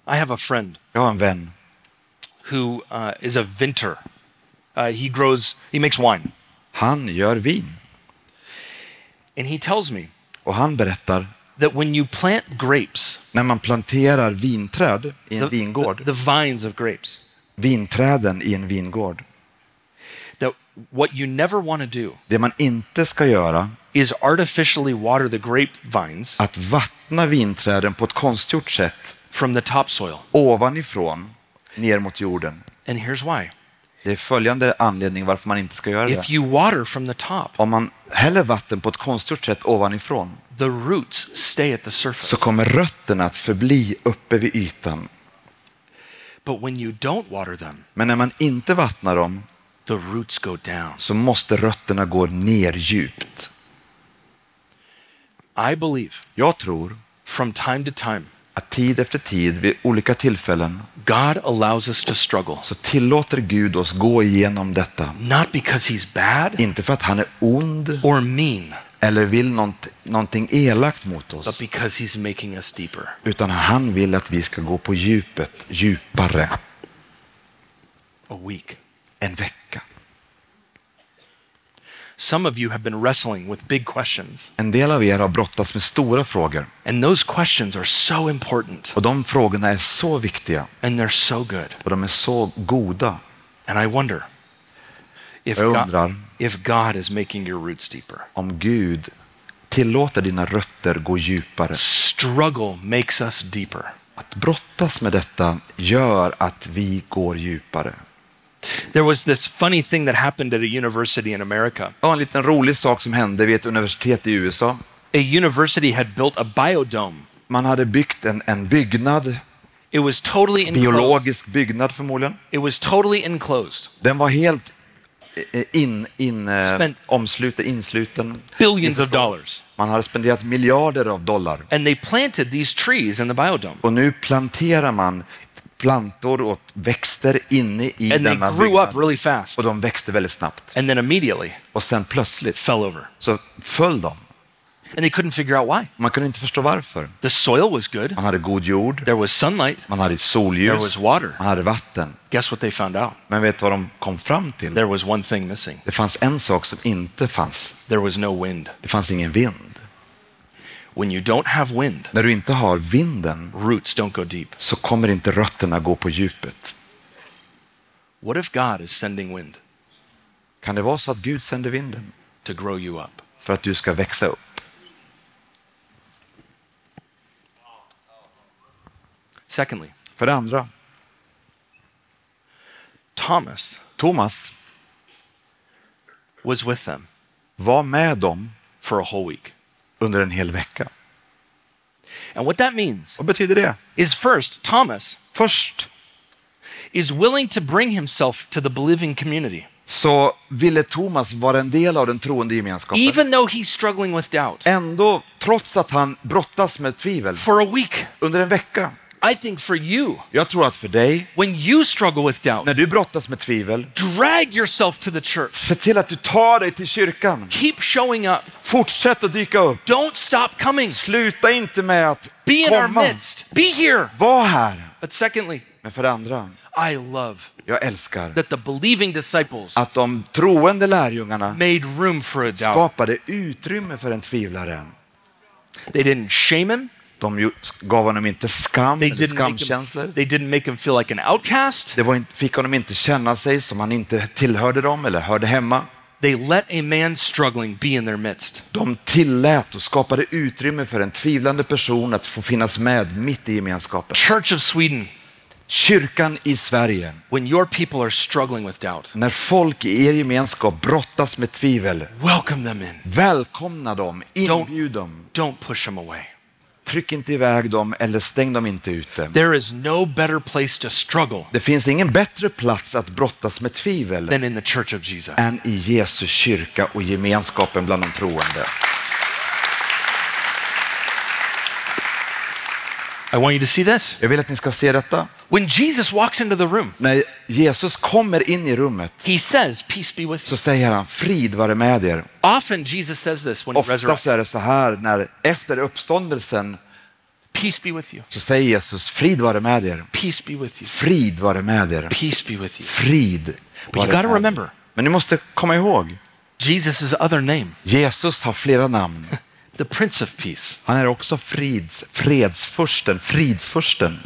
I have a friend Jag har en vän, who uh, is a vinter. Uh, he grows, he makes wine. han gör vin. And he tells me Och han berättar, that when you plant grapes, när man planterar vinträd i en the, vingård, the, the vines of grapes, vinträden i en vingård, that what you never want to do det man inte ska göra is artificially water the grapevines att vattna vinträden på ett konstgjort sätt from the topsoil. ovanifrån ner mot jorden. And here's why. Det är följande anledning varför man inte ska göra If det. you water from the top, Om man häller vatten på ett konstgjort sätt ovanifrån the roots stay at the surface. så kommer rötterna att förbli uppe vid ytan. But when you don't water them, Men när man inte vattnar dem the roots go down. så måste rötterna gå ner djupt. I believe Jag tror from time to time, att tid efter tid, vid olika tillfällen, God allows us to struggle. så tillåter Gud oss gå igenom detta. Not because he's bad Inte för att han är ond or mean, eller vill nånt, någonting elakt mot but oss, because he's making us deeper. utan han vill att vi ska gå på djupet, djupare, A week. en vecka. Some of you have been wrestling with big questions, En del av er har brottats med stora frågor and those questions are so important och de frågorna är så viktiga and they're so good. och de är så goda. And I wonder if Jag God, undrar if God is making your roots deeper. om Gud tillåter dina rötter gå djupare. Struggle makes us deeper. Att brottas med detta gör att vi går djupare. There was this funny thing that happened at a university in America. Var en liten rolig sak som hände vid ett universitet i USA. A university had built a biodome. Man hade byggt en, en byggnad, It was totally enclosed. biologisk byggnad förmodligen. It was totally enclosed. Den var helt eh, in, in, eh, Spent- omsluten, insluten. Billions of dollars. Man hade spenderat miljarder av dollar. And they planted these trees in the biodome. Och nu planterar man plantor och växter inne i And denna byggnad. really. Och de växte väldigt snabbt. Och sen plötsligt fell over. så föll de. And they couldn't figure out why. Man kunde inte förstå varför. The soil was good. Man hade god jord, There was sunlight. man hade There solljus, was water. man hade vatten. Guess what they found out? Men vet vad de kom fram till? There was one thing missing. Det fanns en sak som inte fanns. There was no wind. Det fanns ingen vind. When you don't have wind, När du inte har vinden roots don't go deep. så kommer inte rötterna gå på djupet. What if God is sending wind Kan det vara så att Gud sänder vinden to grow you up? för att du ska växa upp? Secondly, För det andra, Thomas Thomas was with them var med dem for a whole week. Under en hel vecka. And what that means Vad betyder det? is first, Thomas Först is willing to bring himself to the believing community, så ville Thomas vara en del av den troende gemenskapen. even though he's struggling with doubt. Ändå, trots att han brottas med tvivel For a week, under en vecka. I think for you, Jag tror att för dig, when you struggle with doubt, när du brottas med tvivel, drag yourself to the church. se till att du tar dig till kyrkan. Keep showing up. Fortsätt att dyka upp. Don't stop coming. Sluta inte med att Be in our komma. midst. Be here. Var här. But secondly, Men för det andra, I love jag älskar that the believing disciples att de troende lärjungarna made room for a doubt. skapade utrymme för en tvivlare. They didn't shame him. De gav honom inte skam They eller make him, skamkänslor. they didn't make him feel like an outcast. Det var inte, fick honom inte känna sig som han inte tillhörde dem eller hörde hemma. They let a man struggling be in their midst. De tillät och skapade utrymme för en tvivlande person att få finnas med mitt i gemenskapen. Church of Sweden, Kyrkan i Sverige, when your people are struggling with doubt, när folk i er gemenskap brottas med tvivel, welcome them in. välkomna dem, inbjud dem. Don't push them away. Tryck inte iväg dem eller stäng dem inte ute. There is no better place to struggle Det finns ingen bättre plats att brottas med tvivel than in the church of Jesus. än i Jesu kyrka och gemenskapen bland de troende. I want you to see this. Jag vill att ni ska se detta. When Jesus walks into the room, När Jesus kommer in i rummet he says, Peace be with you. så säger han frid vare med er. Often Jesus says this when he Ofta resurrects. så är det så här när efter uppståndelsen Peace be with you. så säger Jesus frid vare med er. Peace be with you. Frid vare med er. Peace be with you. Frid But you vare got to med er. remember, Men ni måste komma ihåg, Jesus' other name, Jesus har flera namn. the Prince of Peace. Han är också frids, fredsfursten, fridsfursten.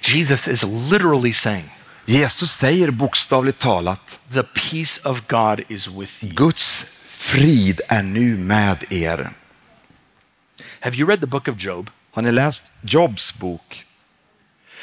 Jesus is literally saying, Jesus säger bokstavligt talat, The peace of God is with you. Guds frid är nu med er. Have you read the book of Job? Har ni läst Jobs bok?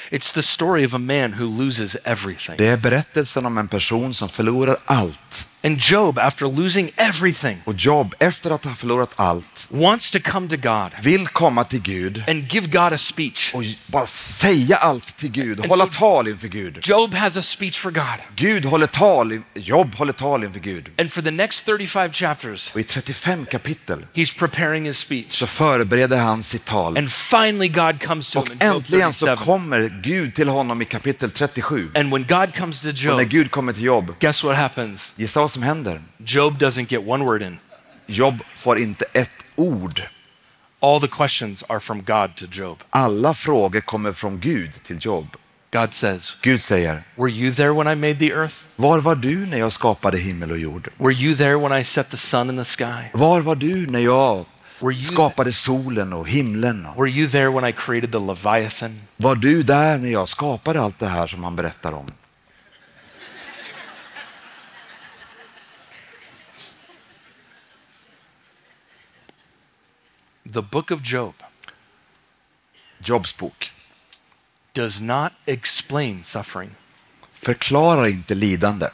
It's the story of a man who loses everything. Det är berättelsen om en person som förlorar allt. And Job, after losing everything, Och Job, efter att ha förlorat allt, wants to come to God vill komma till Gud and give God a speech. och bara säga allt till Gud, And hålla so- tal inför Gud. Job has a speech for God. Gud håller tal, Job håller tal inför Gud. And for the next 35 chapters, Och i 35 kapitel he's preparing his speech. så förbereder han sitt tal. And finally, God comes to Och him Job äntligen så 37. kommer Gud till honom i kapitel 37. And when God comes to Och när Job, Gud kommer till Job, guess what happens? gissa vad som händer? Job doesn't get one word in. Job får inte ett ord. All the questions are from God to Job. Alla frågor kommer från Gud till Job. God says, Gud säger, Were you there when I made the earth? var var du när jag skapade himmel och jord? Were you there when I set the sun in the sky? Var var du när jag Were you, skapade solen och himlen? were you there when I created the Leviathan? Var du där när jag skapade allt det här som han berättar om? The book of Job Jobs bok does not explain suffering. förklarar inte lidande.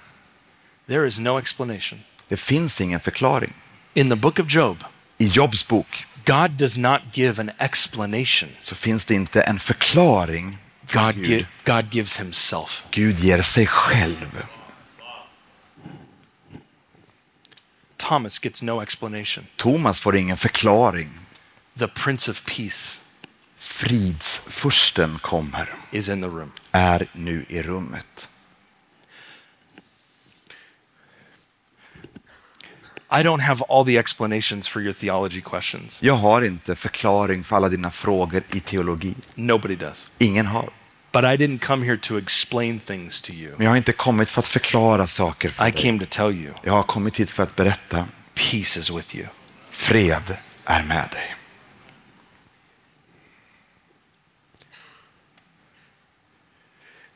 There is no explanation. Det finns ingen förklaring. In the book of Job, I Jobs bok God does not give an explanation. så finns det inte en förklaring. God, Gud. gi- God gives himself. Gud ger sig själv. Thomas gets no explanation. Thomas får ingen förklaring. The Prince of Peace Fridsfursten kommer, is in the room. är nu i rummet. I don't have all the explanations for your theology questions. Jag har inte förklaring för alla dina frågor i teologi. Nobody does. Ingen har. But I didn't come here to explain things to you. Men jag har inte kommit för att förklara saker för I dig. came to tell you Jag har kommit hit för att berätta. peace is with you. Fred är med dig.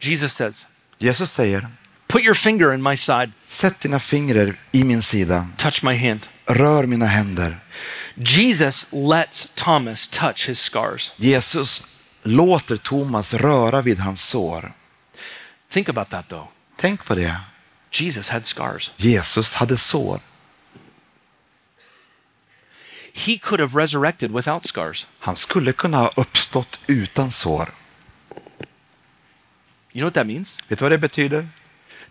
Jesus says, Jesus säger, Put your finger in my side, sätt dina fingrar i min sida, touch my hand. rör mina händer. Jesus lets Thomas touch his scars. Jesus låter Thomas röra vid hans sår. Think about that though. Tänk på det. Jesus had scars. Jesus hade sår. He could have resurrected without scars. Han skulle kunna ha uppstått utan sår. You know what that means? Vet du vad det betyder?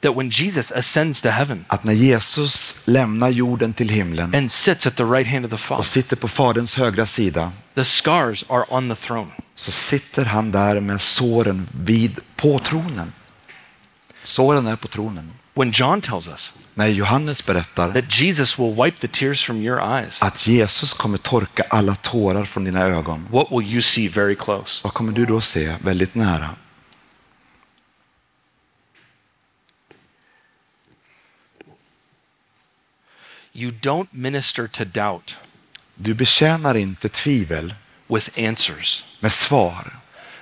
That when Jesus ascends to heaven Att när Jesus lämnar jorden till himlen and sits at the right hand of the och Father, sitter på Faderns högra sida the scars are on the throne. så sitter han där med såren vid, på tronen. Såren är på tronen. When John tells us När Johannes berättar that Jesus will wipe the tears from your eyes, att Jesus kommer torka alla tårar från dina ögon, what will you see very close? vad kommer du då se väldigt nära? You don't minister to doubt Du betjänar inte tvivel with answers. med svar.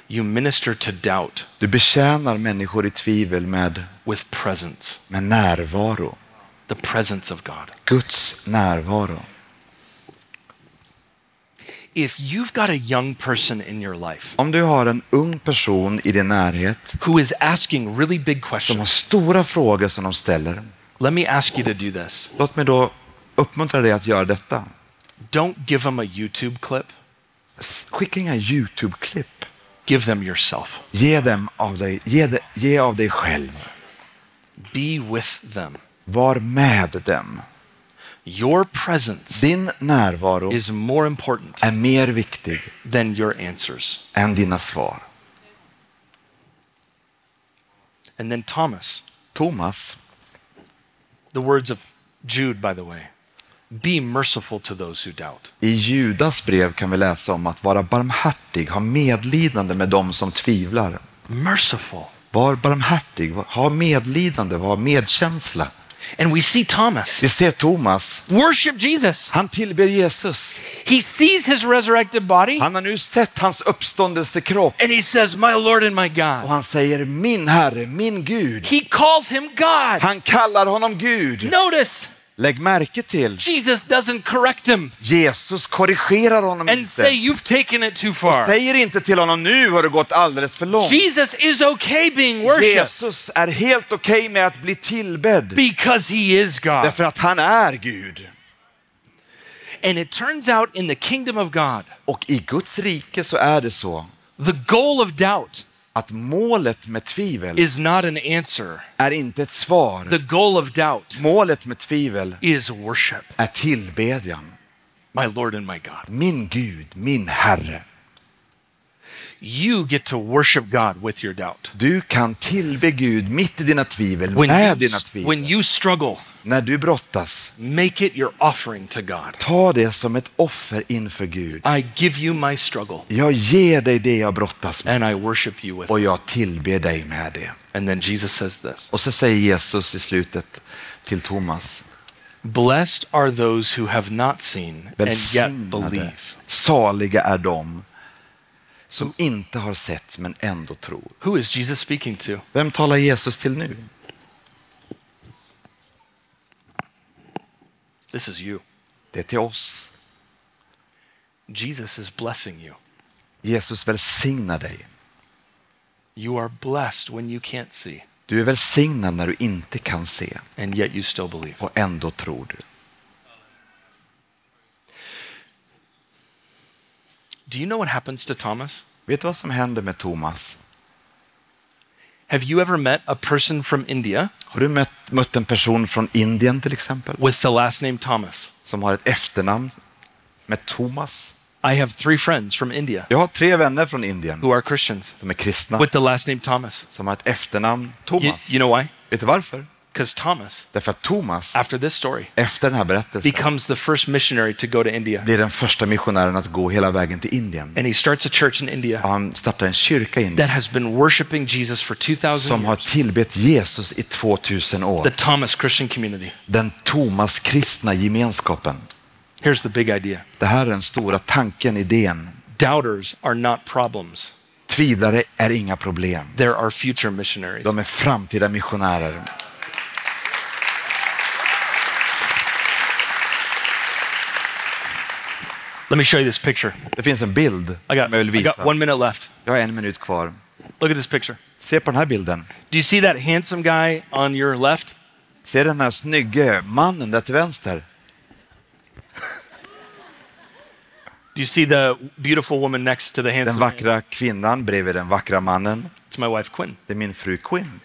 You minister to doubt Du betjänar människor i tvivel med, with presence, med närvaro. the presence of God. Guds närvaro. If you've got a young person in your life Om du har en ung person i din närhet who is asking really big som har questions, stora frågor som de ställer, let me ask you to do this. låt mig då uppmuntra dig att göra detta. Don't give them a YouTube clip, Skicka inga YouTube-klipp. give them yourself. Ge, dem av dig, ge, de, ge av dig själv. Be with them. Var med dem. Your presence Din närvaro is more important är mer viktig than your answers. än dina svar. And then Thomas, Thomas, the words of Jude, by the way be merciful to those who doubt. i Judas brev kan vi läsa om att vara barmhärtig, ha medlidande med dem som tvivlar. Merciful. Var barmhärtig, ha medlidande, ha medkänsla. And we see Thomas Vi ser Thomas, worship Jesus. han tillber Jesus. He sees his resurrected body Han har nu sett hans uppståndelsekropp and he says, My Lord and my och God. han säger min Herre, min Gud. He calls him God. Han kallar honom Gud. Notice, Lägg märke till, Jesus doesn't correct him Jesus korrigerar honom and say, inte. You've taken it too far. Säger inte till honom nu har det gått alldeles för långt. Jesus is okay being worshipped Jesus är helt okej med att bli tillbedd because he is God. därför att han är Gud. And it turns out in the kingdom of God, Och i Guds rike så är det så the goal of doubt att målet med tvivel is not an answer. är inte ett svar. The goal of doubt Målet med tvivel is worship. är tillbedjan. My Lord and my God. Min Gud, min Herre. You get to worship God with your doubt. Du kan tillbe Gud mitt i dina tvivel, When med you, dina when tvivel. you struggle, När du brottas, make it your offering to God. ta det som ett offer inför Gud. I give you my struggle Jag ger dig det jag brottas med and I worship you with och jag tillber dig med det. And then Jesus says this Och så säger Jesus i slutet till Thomas, Blessed are those who have not seen and yet believe. saliga är de som inte har sett men ändå tror. Who is Jesus speaking to? Vem talar Jesus till nu? This is you. Det är till oss. Jesus is blessing you. Jesus välsignar dig. You are blessed when you can't see, Du är välsignad när du inte kan se and yet you still believe. och ändå tror du. Do you know what happens to Thomas? Vet du vad som händer med Thomas? Have you ever met a person from India Har du mött, mött en person från Indien till exempel with the last name Thomas? som har ett efternamn med Thomas? I have three friends from India Jag har tre vänner från Indien who are Christians som är kristna with the last name Thomas. som har ett efternamn You, Thomas. you know why? Vet du varför? Because Thomas, Därför att Thomas after this story, efter den här berättelsen becomes the first missionary to go to India. blir den första missionären att gå hela vägen till Indien. And he starts a church in Och India han startar en kyrka i Indien that has been worshiping Jesus for 2,000 som har years. tillbett Jesus i 2000 The år. Thomas Christian community. Den Thomas kristna gemenskapen. Here's the big idea Det här är den stora tanken, idén. doubters are not problems, Tvivlare är inga problem. there are future missionaries. De är framtida missionärer. Let me show you this picture. Det finns en bild I som got, jag vill I got visa. one minute left. Jag har en minut kvar. Look at this picture. Se på den här bilden. Do you see that handsome guy on your left? Se den här snygge mannen där till vänster. Do you see the beautiful woman next to the Den handsome man? vackra kvinnan bredvid den vackra mannen. It's my wife Quinn. Det är min fru Quinn.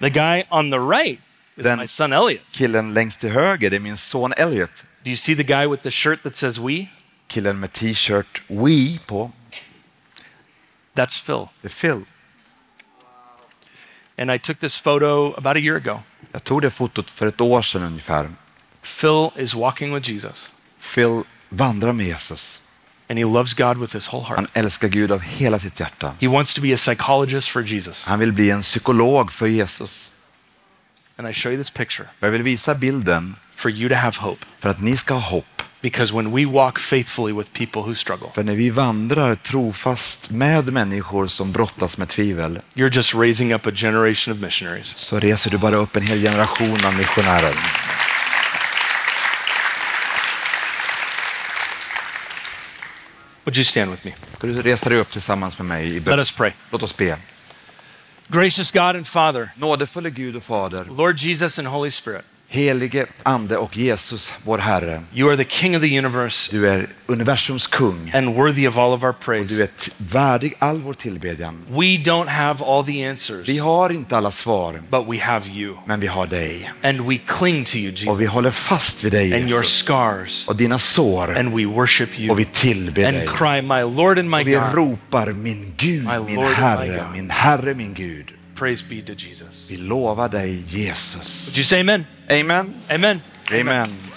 The guy on the right is Then- my son Elliot. Killen längst till höger, är min son Elliot. Do you see the guy with the shirt that says we? Killen med t-shirt We på, That's Phil. det är Phil. And I took this photo about a year ago. Jag tog det fotot för ett år sedan ungefär. Phil is walking with Jesus Phil vandrar med Jesus. and he loves God with his whole Han heart. älskar Gud av hela sitt hjärta. He wants to be a psychologist for Jesus. Han vill bli en psykolog för Jesus. And I show you this picture Jag vill visa bilden for you to have hope. för att ni ska ha hopp. Because when we walk faithfully with people who struggle, För när vi vandrar trofast med människor som brottas med tvivel you're just raising up a generation of missionaries. så reser du bara upp en hel generation av missionärer. Would you stand with me? Ska du resa dig upp tillsammans med mig i Let bön? us pray. Låt oss be. Gracious God and Father, Nådefulle Gud och Fader, Lord Jesus and Holy Spirit, Helige Ande och Jesus, vår Herre, you are the King of the universe du är universums kung. and worthy of all of our Du praise. är t- värdig all vår tillbedjan. We don't have all the answers, Vi har inte alla svar, but we have you. men vi har dig. And we cling to you, Och Jesus, vi håller fast vid dig, and your Jesus. scars, Och dina sår. and we worship Och you vi tillber dig. and cry, My Lord and my Och vi God. ropar min Gud, My min Lord Herre, God. min Herre, min Gud. Praise be to Jesus. Vi lovar dig Jesus. Would you say amen? Amen. Amen. Amen.